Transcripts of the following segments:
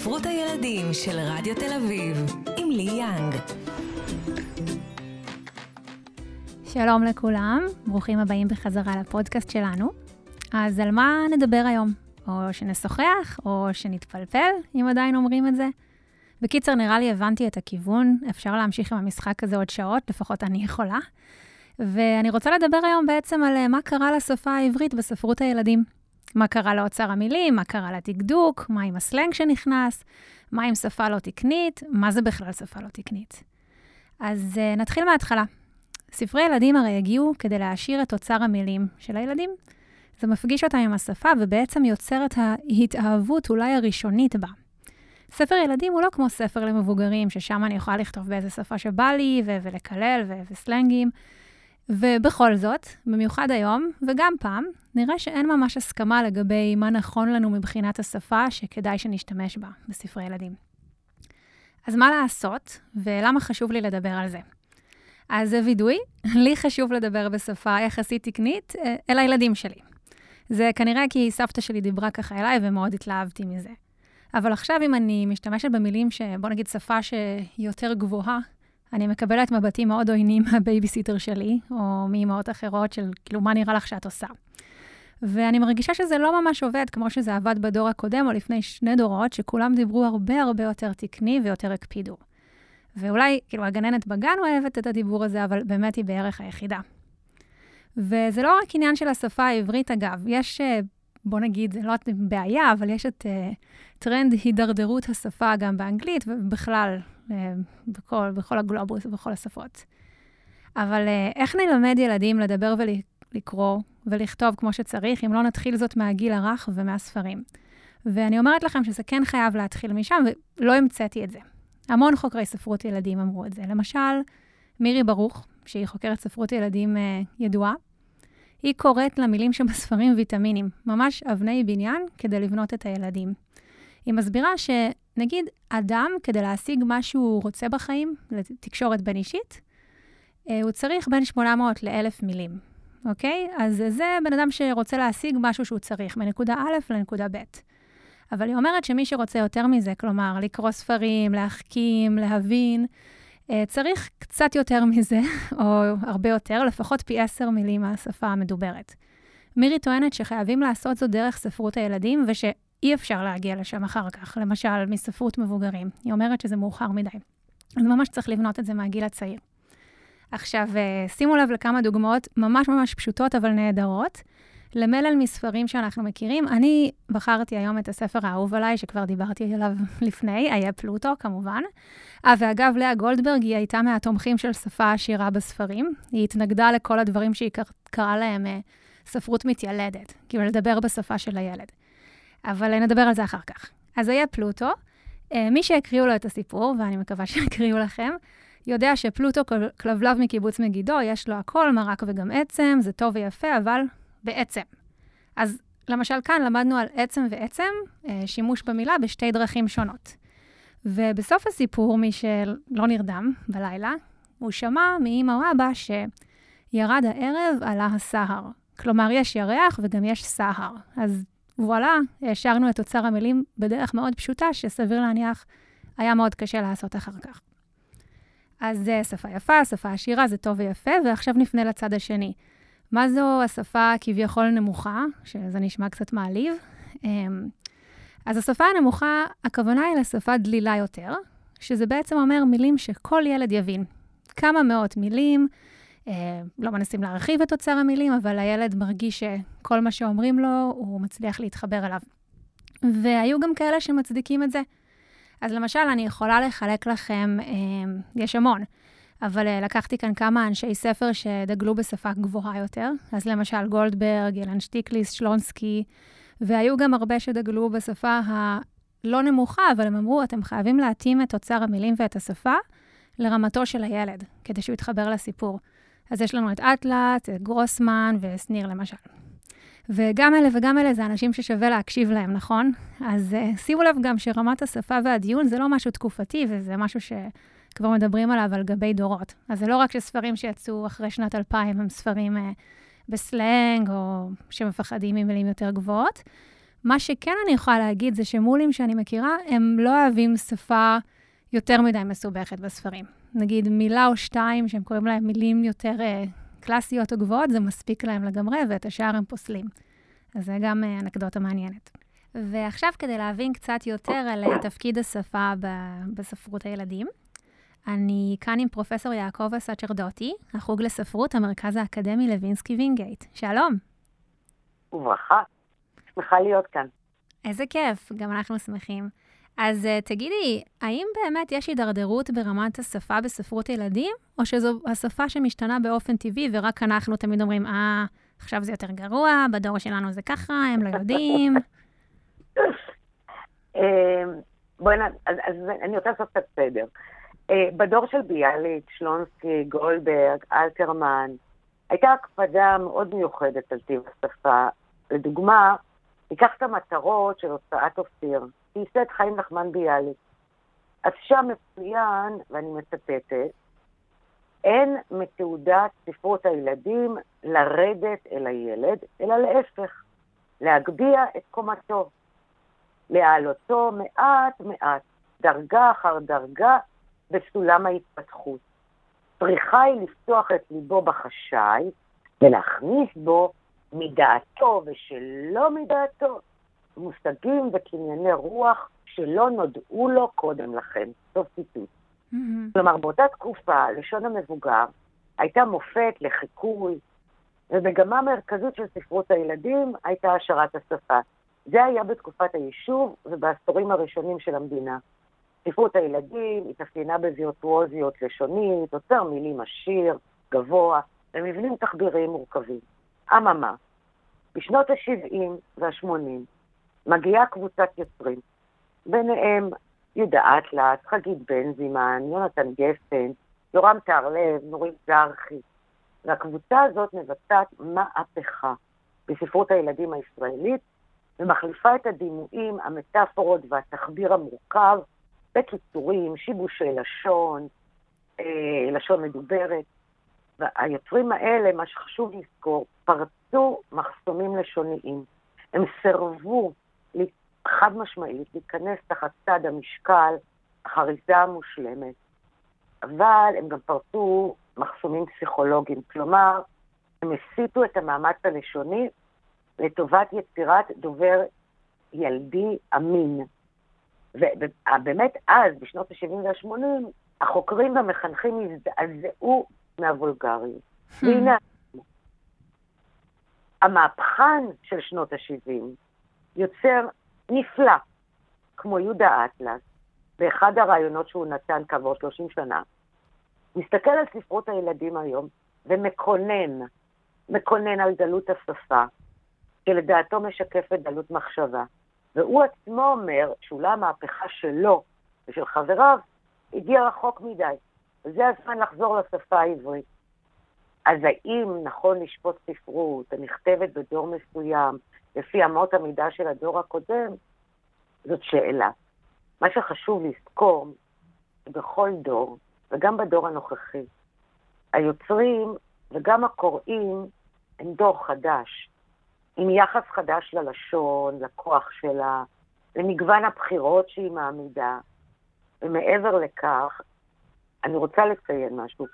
ספרות הילדים של רדיו תל אביב, עם לי יאנג. שלום לכולם, ברוכים הבאים בחזרה לפודקאסט שלנו. אז על מה נדבר היום? או שנשוחח, או שנתפלפל, אם עדיין אומרים את זה? בקיצר, נראה לי הבנתי את הכיוון, אפשר להמשיך עם המשחק הזה עוד שעות, לפחות אני יכולה. ואני רוצה לדבר היום בעצם על אה, מה קרה לשפה העברית בספרות הילדים. מה קרה לאוצר המילים, מה קרה לדקדוק, מה עם הסלנג שנכנס, מה עם שפה לא תקנית, מה זה בכלל שפה לא תקנית. אז uh, נתחיל מההתחלה. ספרי ילדים הרי הגיעו כדי להעשיר את אוצר המילים של הילדים. זה מפגיש אותם עם השפה ובעצם יוצר את ההתאהבות אולי הראשונית בה. ספר ילדים הוא לא כמו ספר למבוגרים, ששם אני יכולה לכתוב באיזה שפה שבא לי ו- ולקלל ו- וסלנגים. ובכל זאת, במיוחד היום, וגם פעם, נראה שאין ממש הסכמה לגבי מה נכון לנו מבחינת השפה שכדאי שנשתמש בה בספרי ילדים. אז מה לעשות, ולמה חשוב לי לדבר על זה? אז זה וידוי, לי חשוב לדבר בשפה יחסית תקנית אה, אל הילדים שלי. זה כנראה כי סבתא שלי דיברה ככה אליי ומאוד התלהבתי מזה. אבל עכשיו, אם אני משתמשת במילים שבוא נגיד שפה שהיא יותר גבוהה, אני מקבלת מבטים מאוד עוינים מהבייביסיטר שלי, או מאמהות אחרות של, כאילו, מה נראה לך שאת עושה? ואני מרגישה שזה לא ממש עובד כמו שזה עבד בדור הקודם, או לפני שני דורות, שכולם דיברו הרבה הרבה יותר תקני ויותר הקפידו. ואולי, כאילו, הגננת בגן אוהבת את הדיבור הזה, אבל באמת היא בערך היחידה. וזה לא רק עניין של השפה העברית, אגב. יש, אה, בוא נגיד, לא בעיה, אבל יש את אה, טרנד הידרדרות השפה גם באנגלית, ובכלל, אה, בכל, בכל הגלובוס ובכל השפות. אבל אה, איך נלמד ילדים לדבר ולקרוא ולכתוב כמו שצריך, אם לא נתחיל זאת מהגיל הרך ומהספרים? ואני אומרת לכם שזה כן חייב להתחיל משם, ולא המצאתי את זה. המון חוקרי ספרות ילדים אמרו את זה. למשל, מירי ברוך, שהיא חוקרת ספרות ילדים אה, ידועה, היא קוראת למילים שבספרים ויטמינים, ממש אבני בניין כדי לבנות את הילדים. היא מסבירה שנגיד אדם, כדי להשיג מה שהוא רוצה בחיים, לתקשורת בין אישית, אה, הוא צריך בין 800 ל-1,000 מילים, אוקיי? אז זה בן אדם שרוצה להשיג משהו שהוא צריך, מנקודה א' לנקודה ב'. אבל היא אומרת שמי שרוצה יותר מזה, כלומר, לקרוא ספרים, להחכים, להבין, צריך קצת יותר מזה, או הרבה יותר, לפחות פי עשר מילים מהשפה המדוברת. מירי טוענת שחייבים לעשות זאת דרך ספרות הילדים, וש... אי אפשר להגיע לשם אחר כך, למשל מספרות מבוגרים. היא אומרת שזה מאוחר מדי. אז ממש צריך לבנות את זה מהגיל הצעיר. עכשיו, אה, שימו לב לכמה דוגמאות ממש ממש פשוטות אבל נהדרות. למלל מספרים שאנחנו מכירים. אני בחרתי היום את הספר האהוב עליי, שכבר דיברתי עליו לפני, איה פלוטו, כמובן. אה, ואגב, לאה גולדברג היא הייתה מהתומכים של שפה עשירה בספרים. היא התנגדה לכל הדברים שהיא קראה להם אה, ספרות מתיילדת, כאילו לדבר בשפה של הילד. אבל נדבר על זה אחר כך. אז היה פלוטו. אה, מי שהקריאו לו את הסיפור, ואני מקווה שיקריאו לכם, יודע שפלוטו כלבלב מקיבוץ מגידו, יש לו הכל, מרק וגם עצם, זה טוב ויפה, אבל בעצם. אז למשל כאן למדנו על עצם ועצם, אה, שימוש במילה בשתי דרכים שונות. ובסוף הסיפור, מי שלא נרדם בלילה, הוא שמע מאמא או אבא שירד הערב, עלה הסהר. כלומר, יש ירח וגם יש סהר. אז וואלה, השארנו את אוצר המילים בדרך מאוד פשוטה, שסביר להניח היה מאוד קשה לעשות אחר כך. אז זה שפה יפה, שפה עשירה, זה טוב ויפה, ועכשיו נפנה לצד השני. מה זו השפה כביכול נמוכה, שזה נשמע קצת מעליב? אמ, אז השפה הנמוכה, הכוונה היא לשפה דלילה יותר, שזה בעצם אומר מילים שכל ילד יבין. כמה מאות מילים, אה, לא מנסים להרחיב את אוצר המילים, אבל הילד מרגיש שכל מה שאומרים לו, הוא מצליח להתחבר אליו. והיו גם כאלה שמצדיקים את זה. אז למשל, אני יכולה לחלק לכם, אה, יש המון, אבל אה, לקחתי כאן כמה אנשי ספר שדגלו בשפה גבוהה יותר. אז למשל, גולדברג, אילן שטיקליס, שלונסקי, והיו גם הרבה שדגלו בשפה הלא נמוכה, אבל הם אמרו, אתם חייבים להתאים את אוצר המילים ואת השפה לרמתו של הילד, כדי שהוא יתחבר לסיפור. אז יש לנו את אטלט, את גרוסמן ושניר למשל. וגם אלה וגם אלה זה אנשים ששווה להקשיב להם, נכון? אז uh, שימו לב גם שרמת השפה והדיון זה לא משהו תקופתי, וזה משהו שכבר מדברים עליו על גבי דורות. אז זה לא רק שספרים שיצאו אחרי שנת 2000 הם ספרים uh, בסלנג, או שמפחדים ממילים יותר גבוהות. מה שכן אני יכולה להגיד זה שמולים שאני מכירה, הם לא אוהבים שפה יותר מדי מסובכת בספרים. נגיד מילה או שתיים שהם קוראים להם מילים יותר uh, קלאסיות או גבוהות, זה מספיק להם לגמרי, ואת השאר הם פוסלים. אז זה גם uh, אנקדוטה מעניינת. ועכשיו, כדי להבין קצת יותר על uh, תפקיד השפה בספרות הילדים, אני כאן עם פרופסור יעקב אסצ'רדוטי, החוג לספרות, המרכז האקדמי לוינסקי וינגייט. שלום. וברכה. שמחה להיות כאן. איזה כיף, גם אנחנו שמחים. אז uh, תגידי, האם באמת יש הידרדרות ברמת השפה בספרות ילדים, או שזו השפה שמשתנה באופן טבעי, ורק אנחנו תמיד אומרים, אה, עכשיו זה יותר גרוע, בדור שלנו זה ככה, הם לא יודעים? אמ, בואי נ... אז אני רוצה לעשות קצת סדר. אה, בדור של ביאליק, שלונסקי, גולדברג, אלתרמן, הייתה הקפדה מאוד מיוחדת על טיב השפה. לדוגמה, ניקח את המטרות של הוצאת אופיר. ייסד חיים נחמן ביאליק. אז שם מצוין, ואני מצטטת, אין מתעודת ספרות הילדים לרדת אל הילד, אלא להפך, להגביה את קומתו, להעלותו מעט מעט, דרגה אחר דרגה, בסולם ההתפתחות. צריכה היא לפתוח את ליבו בחשאי ולהכניס בו מדעתו ושלא מדעתו מושגים וקנייני רוח שלא נודעו לו קודם לכן. סוף ציטוט. Mm-hmm. כלומר, באותה תקופה, לשון המבוגר הייתה מופת לחיקוי, ומגמה מרכזית של ספרות הילדים הייתה השארת השפה. זה היה בתקופת היישוב ובעשורים הראשונים של המדינה. ספרות הילדים התאפיינה בווירטואוזיות לשונית, עוצר מילים עשיר, גבוה, ומבנים תחביריים מורכבים. אממה, בשנות ה-70 וה-80 מגיעה קבוצת יוצרים, ביניהם יהודה אטלס, חגית בנזימן, יונתן גפן, יורם טהרלב, נורית זרחי, והקבוצה הזאת מבצעת מהפכה בספרות הילדים הישראלית, ומחליפה את הדימויים, המטאפורות והתחביר המורכב בקיצורים, שיבושי לשון, אה, לשון מדוברת. והיוצרים האלה, מה שחשוב לזכור, פרצו מחסומים לשוניים. הם סירבו חד משמעית להיכנס תחת צד המשקל, החריזה המושלמת, אבל הם גם פרצו מחסומים פסיכולוגיים. כלומר, הם הסיטו את המאמץ הלשוני לטובת יצירת דובר ילדי אמין. ובאמת אז, בשנות ה-70 וה-80, החוקרים והמחנכים הזדעזעו מהוולגריות. Hmm. והנה, המהפכן של שנות ה-70 יוצר נפלא, כמו יהודה אטלס, באחד הראיונות שהוא נתן כעבור 30 שנה, מסתכל על ספרות הילדים היום ומקונן, מקונן על דלות השפה, שלדעתו משקפת דלות מחשבה. והוא עצמו אומר שאולי המהפכה שלו ושל חבריו הגיעה רחוק מדי, וזה הזמן לחזור לשפה העברית. אז האם נכון לשפוט ספרות הנכתבת בדור מסוים, לפי אמות המידה של הדור הקודם, זאת שאלה. מה שחשוב לזכור, בכל דור, וגם בדור הנוכחי, היוצרים וגם הקוראים הם דור חדש, עם יחס חדש ללשון, לכוח שלה, למגוון הבחירות שהיא מעמידה. ומעבר לכך, אני רוצה לציין משהו.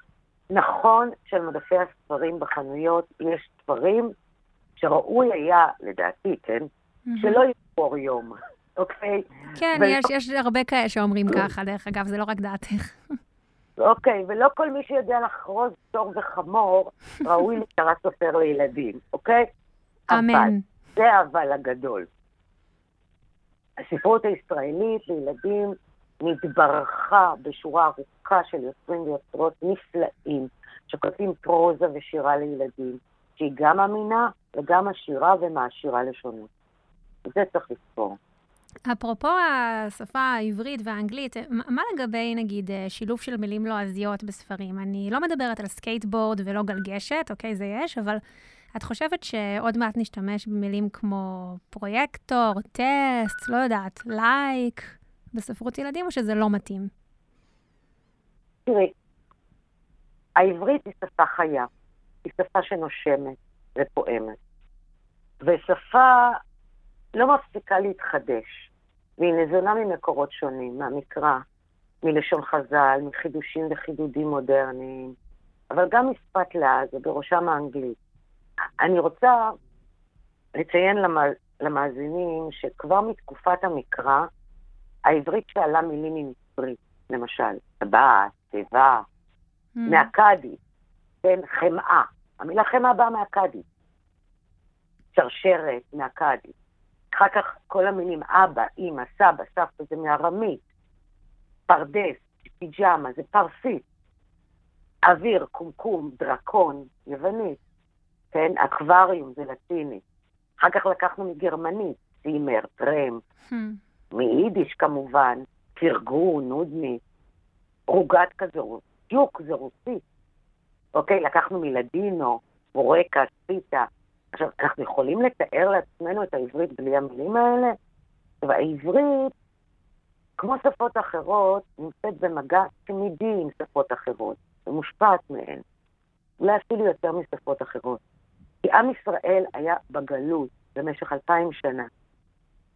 נכון שעל מדפי הספרים בחנויות יש ספרים שראוי היה, לדעתי, כן, mm-hmm. שלא יספור יום, אוקיי? כן, ו... יש, יש הרבה כאלה שאומרים ככה, דרך אגב, זה לא רק דעתך. אוקיי, ולא כל מי שיודע לחרוז צור וחמור ראוי לקרא סופר לילדים, אוקיי? אמן. אבל, זה האבל הגדול. הספרות הישראלית לילדים נתברכה בשורה ארוכה של יוצרים ויוצרות נפלאים, שכותבים פרוזה ושירה לילדים, שהיא גם אמינה וגם עשירה ומעשירה לשונות. זה צריך לזכור. אפרופו השפה העברית והאנגלית, מה לגבי, נגיד, שילוב של מילים לועזיות בספרים? אני לא מדברת על סקייטבורד ולא גלגשת, אוקיי, זה יש, אבל את חושבת שעוד מעט נשתמש במילים כמו פרויקטור, טסט, לא יודעת, לייק, בספרות ילדים, או שזה לא מתאים? תראי, העברית היא שפה חיה, היא שפה שנושמת ופועמת. ושפה לא מפסיקה להתחדש, והיא ניזונה ממקורות שונים, מהמקרא, מלשון חז"ל, מחידושים וחידודים מודרניים, אבל גם משפת לעז, ובראשם האנגלית. אני רוצה לציין למאזינים שכבר מתקופת המקרא, העברית שאלה מילים ממצרית, למשל, טבעת, תיבה, mm. מהקאדי, כן, חמאה. המילה חמאה באה מהקאדי. שרשרת, מהקאדי. אחר כך כל המילים אבא, אימא, סבא, סבתא, זה מארמית. פרדס, פיג'מה, זה פרסית. אוויר, קומקום, דרקון, יוונית. כן, אקווריום, זה לטיני. אחר כך לקחנו מגרמנית, צימר, טרם. Hmm. מיידיש כמובן, תרגו, נודני, רוגת כזה, דיוק זה רוסית. אוקיי, לקחנו מלדינו, בורקה, ציטה. עכשיו, אנחנו יכולים לתאר לעצמנו את העברית בלי המילים האלה? עכשיו, העברית, כמו שפות אחרות, נמצאת במגע תמידי עם שפות אחרות, ומושפעת מהן. אולי אפילו יותר משפות אחרות. כי עם ישראל היה בגלות במשך אלפיים שנה.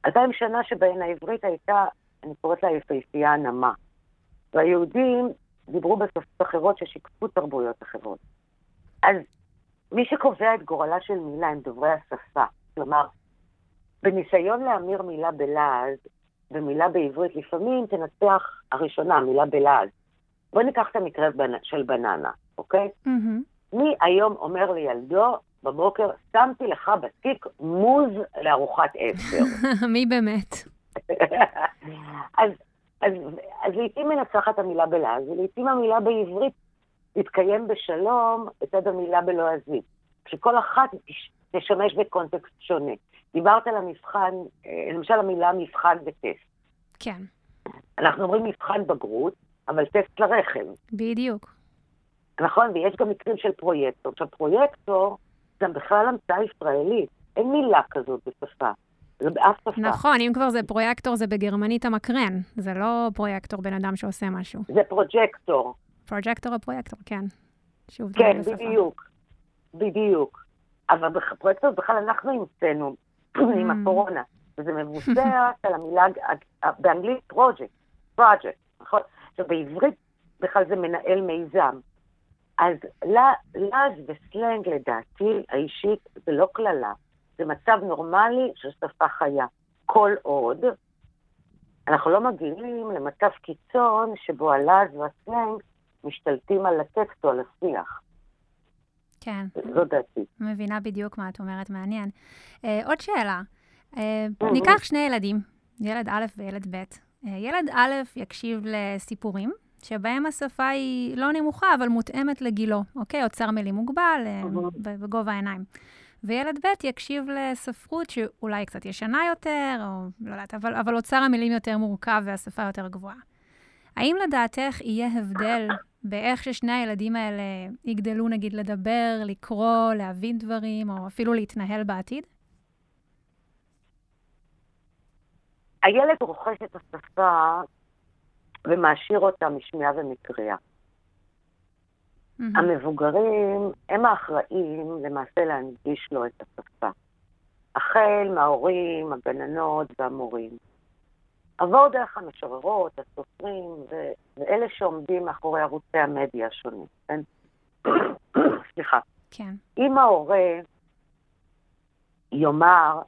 אלפיים שנה שבהן העברית הייתה, אני קוראת לה יפהפייה נמה. והיהודים דיברו בשפות אחרות ששיקפו תרבויות אחרות. אז מי שקובע את גורלה של מילה הם דוברי השפה. כלומר, בניסיון להמיר מילה בלעז, ומילה בעברית לפעמים תנצח הראשונה, מילה בלעז. בואי ניקח את המקרה של בננה, אוקיי? Mm-hmm. מי היום אומר לילדו, בבוקר, שמתי לך בתיק מוז לארוחת עשר. מי באמת? אז, אז, אז לעיתים מנצחת המילה בלעז, ולעיתים המילה בעברית תתקיים בשלום לצד המילה בלועזית, שכל אחת תשמש בקונטקסט שונה. דיברת על המבחן, אה, למשל המילה מבחן וטסט. כן. אנחנו אומרים מבחן בגרות, אבל טסט לרכב. בדיוק. נכון, ויש גם מקרים של פרויקטור. עכשיו, פרויקטור גם בכלל המצאה ישראלית. אין מילה כזאת בשפה. זה באף שפה. נכון, אם כבר זה פרויקטור, זה בגרמנית המקרן. זה לא פרויקטור, בן אדם שעושה משהו. זה projector. projector או פרויקטור, כן. שוב, כן, בדיוק. בדיוק. אבל בפרויקטור בכלל אנחנו המצאנו עם אמ. הקורונה, וזה מבוסס על המילה, באנגלית project, project, נכון? עכשיו בעברית בכלל זה מנהל מיזם. אז לעז וסלנג לדעתי האישית זה לא קללה, זה מצב נורמלי של שפה חיה. כל עוד אנחנו לא מגיעים למצב קיצון שבו הלעז והסלנג משתלטים על הטקסט או על השיח. כן. זו דעתי. מבינה בדיוק מה את אומרת, מעניין. Uh, עוד שאלה. Uh, ניקח שני ילדים, ילד א' וילד ב'. Uh, ילד א' יקשיב לסיפורים, שבהם השפה היא לא נמוכה, אבל מותאמת לגילו, אוקיי? אוצר מילים מוגבל, בגובה העיניים. וילד ב' יקשיב לספרות שאולי קצת ישנה יותר, או לא יודעת, אבל, אבל אוצר המילים יותר מורכב והשפה יותר גבוהה. האם לדעתך יהיה הבדל באיך ששני הילדים האלה יגדלו, נגיד, לדבר, לקרוא, להבין דברים, או אפילו להתנהל בעתיד? הילד רוכש את השפה ומעשיר אותה משמיעה ומקריאה. Mm-hmm. המבוגרים הם האחראים למעשה להנגיש לו את השפה. החל מההורים, הגננות והמורים. עבור דרך המשוררות, הסופרים, ו- ואלה שעומדים מאחורי ערוצי המדיה השונים, כן? סליחה. כן. אם ההורה יאמר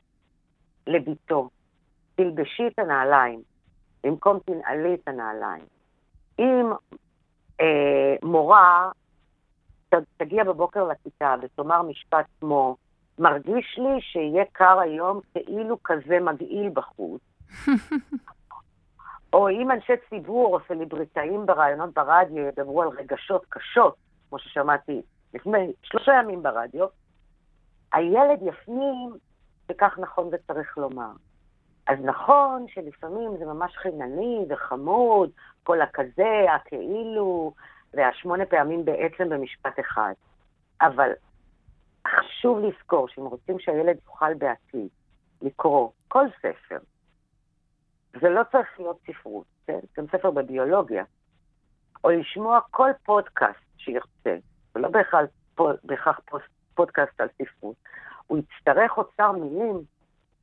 לביתו, תלבשי את הנעליים, במקום תנעלי את הנעליים. אם אה, מורה ת, תגיע בבוקר לכיתה ותאמר משפט כמו, מרגיש לי שיהיה קר היום כאילו כזה מגעיל בחוץ, או אם אנשי ציבור או סלבריטאים בראיונות ברדיו ידברו על רגשות קשות, כמו ששמעתי לפני שלושה ימים ברדיו, הילד יפנים שכך נכון וצריך לומר. אז נכון שלפעמים זה ממש חינני וחמוד, כל הכזה, הכאילו, והשמונה פעמים בעצם במשפט אחד. אבל חשוב לזכור שאם רוצים שהילד יוכל בעתיד לקרוא כל ספר, זה לא צריך להיות ספרות, כן? גם ספר בביולוגיה, או לשמוע כל פודקאסט שירצה, ולא בהכרח, פודקאסט על ספרות, הוא יצטרך אוצר מילים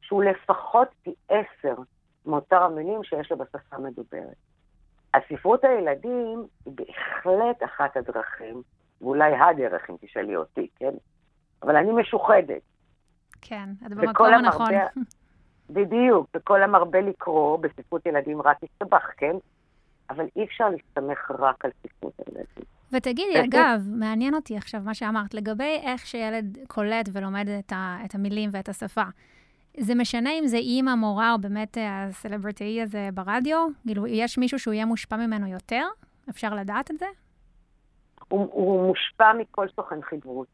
שהוא לפחות פי עשר מאוצר המילים שיש לו בשפה המדוברת. הספרות הילדים היא בהחלט אחת הדרכים, ואולי הדרך, אם תשאלי אותי, כן? אבל אני משוחדת. כן, את במקום הנכון. בדיוק, וכל המרבה לקרוא בספרות ילדים רק יסתבך, כן? אבל אי אפשר להסתמך רק על ספרות הילדים. ותגידי, אגב, מעניין אותי עכשיו מה שאמרת, לגבי איך שילד קולט ולומד את, ה, את המילים ואת השפה. זה משנה אם זה אימא, מורה, או באמת הסלבריטאי הזה ברדיו? כאילו, יש מישהו שהוא יהיה מושפע ממנו יותר? אפשר לדעת את זה? הוא, הוא מושפע מכל סוכן חברות.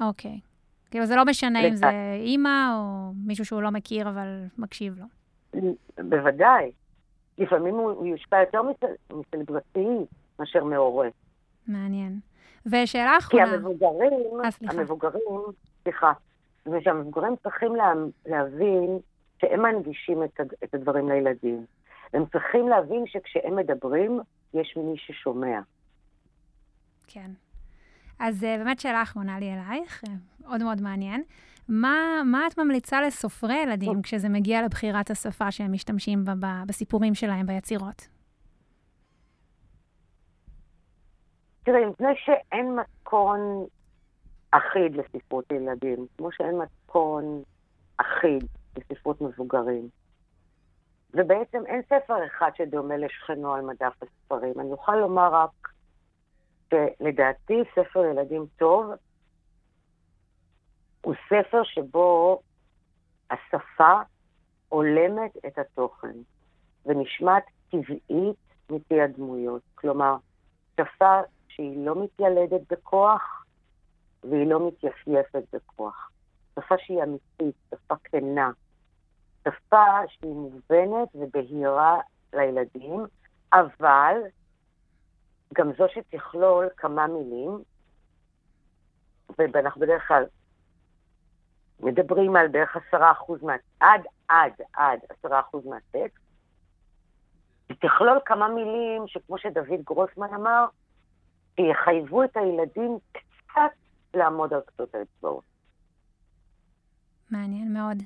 אוקיי. כאילו, זה לא משנה אם זה אימא או מישהו שהוא לא מכיר, אבל מקשיב לו. בוודאי. לפעמים הוא, הוא יושפע יותר מסלבריטאי מאשר מהורה. מעניין. ושאלה אחרונה... כי המבוגרים, 아, אה, המבוגרים, סליחה, ושהמבוגרים צריכים לה, להבין שהם מנגישים את, את הדברים לילדים. הם צריכים להבין שכשהם מדברים, יש מי ששומע. כן. אז אה, באמת שאלה אחרונה לי אלייך, אה, מאוד מאוד מעניין. מה, מה את ממליצה לסופרי ילדים כשזה מגיע לבחירת השפה שהם משתמשים בה בסיפורים שלהם, ביצירות? תראי, מפני שאין מתכון אחיד לספרות ילדים, כמו שאין מתכון אחיד לספרות מבוגרים. ובעצם אין ספר אחד שדומה לשכנו על מדף הספרים. אני אוכל לומר רק שלדעתי ספר ילדים טוב הוא ספר שבו השפה הולמת את התוכן ונשמעת טבעית מפי הדמויות. כלומר, שפה שהיא לא מתיילדת בכוח והיא לא מתייפייפת בכוח. שפה שהיא אמיתית, שפה כנה, שפה שהיא מובנת ובהירה לילדים, אבל גם זו שתכלול כמה מילים, ואנחנו בדרך כלל מדברים על בערך עשרה אחוז מה... עד, עד, עד עשרה אחוז מהטקסט, ותכלול כמה מילים שכמו שדוד גרוסמן אמר, שיחייבו את הילדים קצת לעמוד על קצות האצבעות. מעניין מאוד.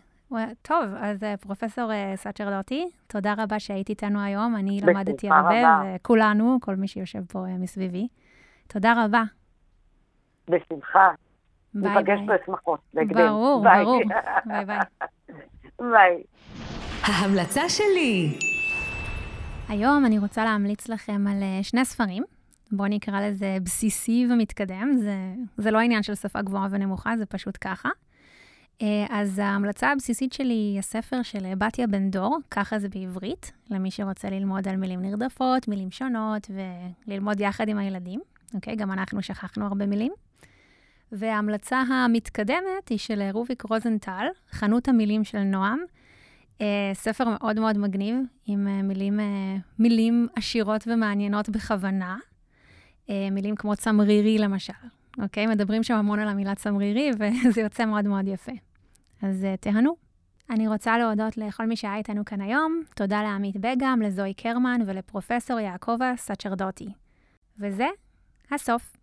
טוב, אז אה, פרופסור אה, סאצ'רדוטי, תודה רבה שהיית איתנו היום. אני למדתי הרבה, וכולנו, כל מי שיושב פה אה, מסביבי. תודה רבה. בשמחה. ביי ביי. ניפגש בשמחות, ברור, ביי. ברור. ביי ביי. ביי. ההמלצה שלי. היום אני רוצה להמליץ לכם על שני ספרים. בואו נקרא לזה בסיסי ומתקדם. זה, זה לא עניין של שפה גבוהה ונמוכה, זה פשוט ככה. אה, אז ההמלצה הבסיסית שלי היא הספר של בתיה בן דור, ככה זה בעברית, למי שרוצה ללמוד על מילים נרדפות, מילים שונות, וללמוד יחד עם הילדים. אוקיי? גם אנחנו שכחנו הרבה מילים. וההמלצה המתקדמת היא של רוביק רוזנטל, חנות המילים של נועם. אה, ספר מאוד מאוד מגניב, עם אה, מילים, מילים עשירות ומעניינות בכוונה. מילים כמו צמרירי למשל, אוקיי? מדברים שם המון על המילה צמרירי, וזה יוצא מאוד מאוד יפה. אז uh, תהנו. אני רוצה להודות לכל מי שהיה איתנו כאן היום. תודה לעמית בגם, לזוהי קרמן ולפרופסור יעקבה סצ'רדוטי. וזה הסוף.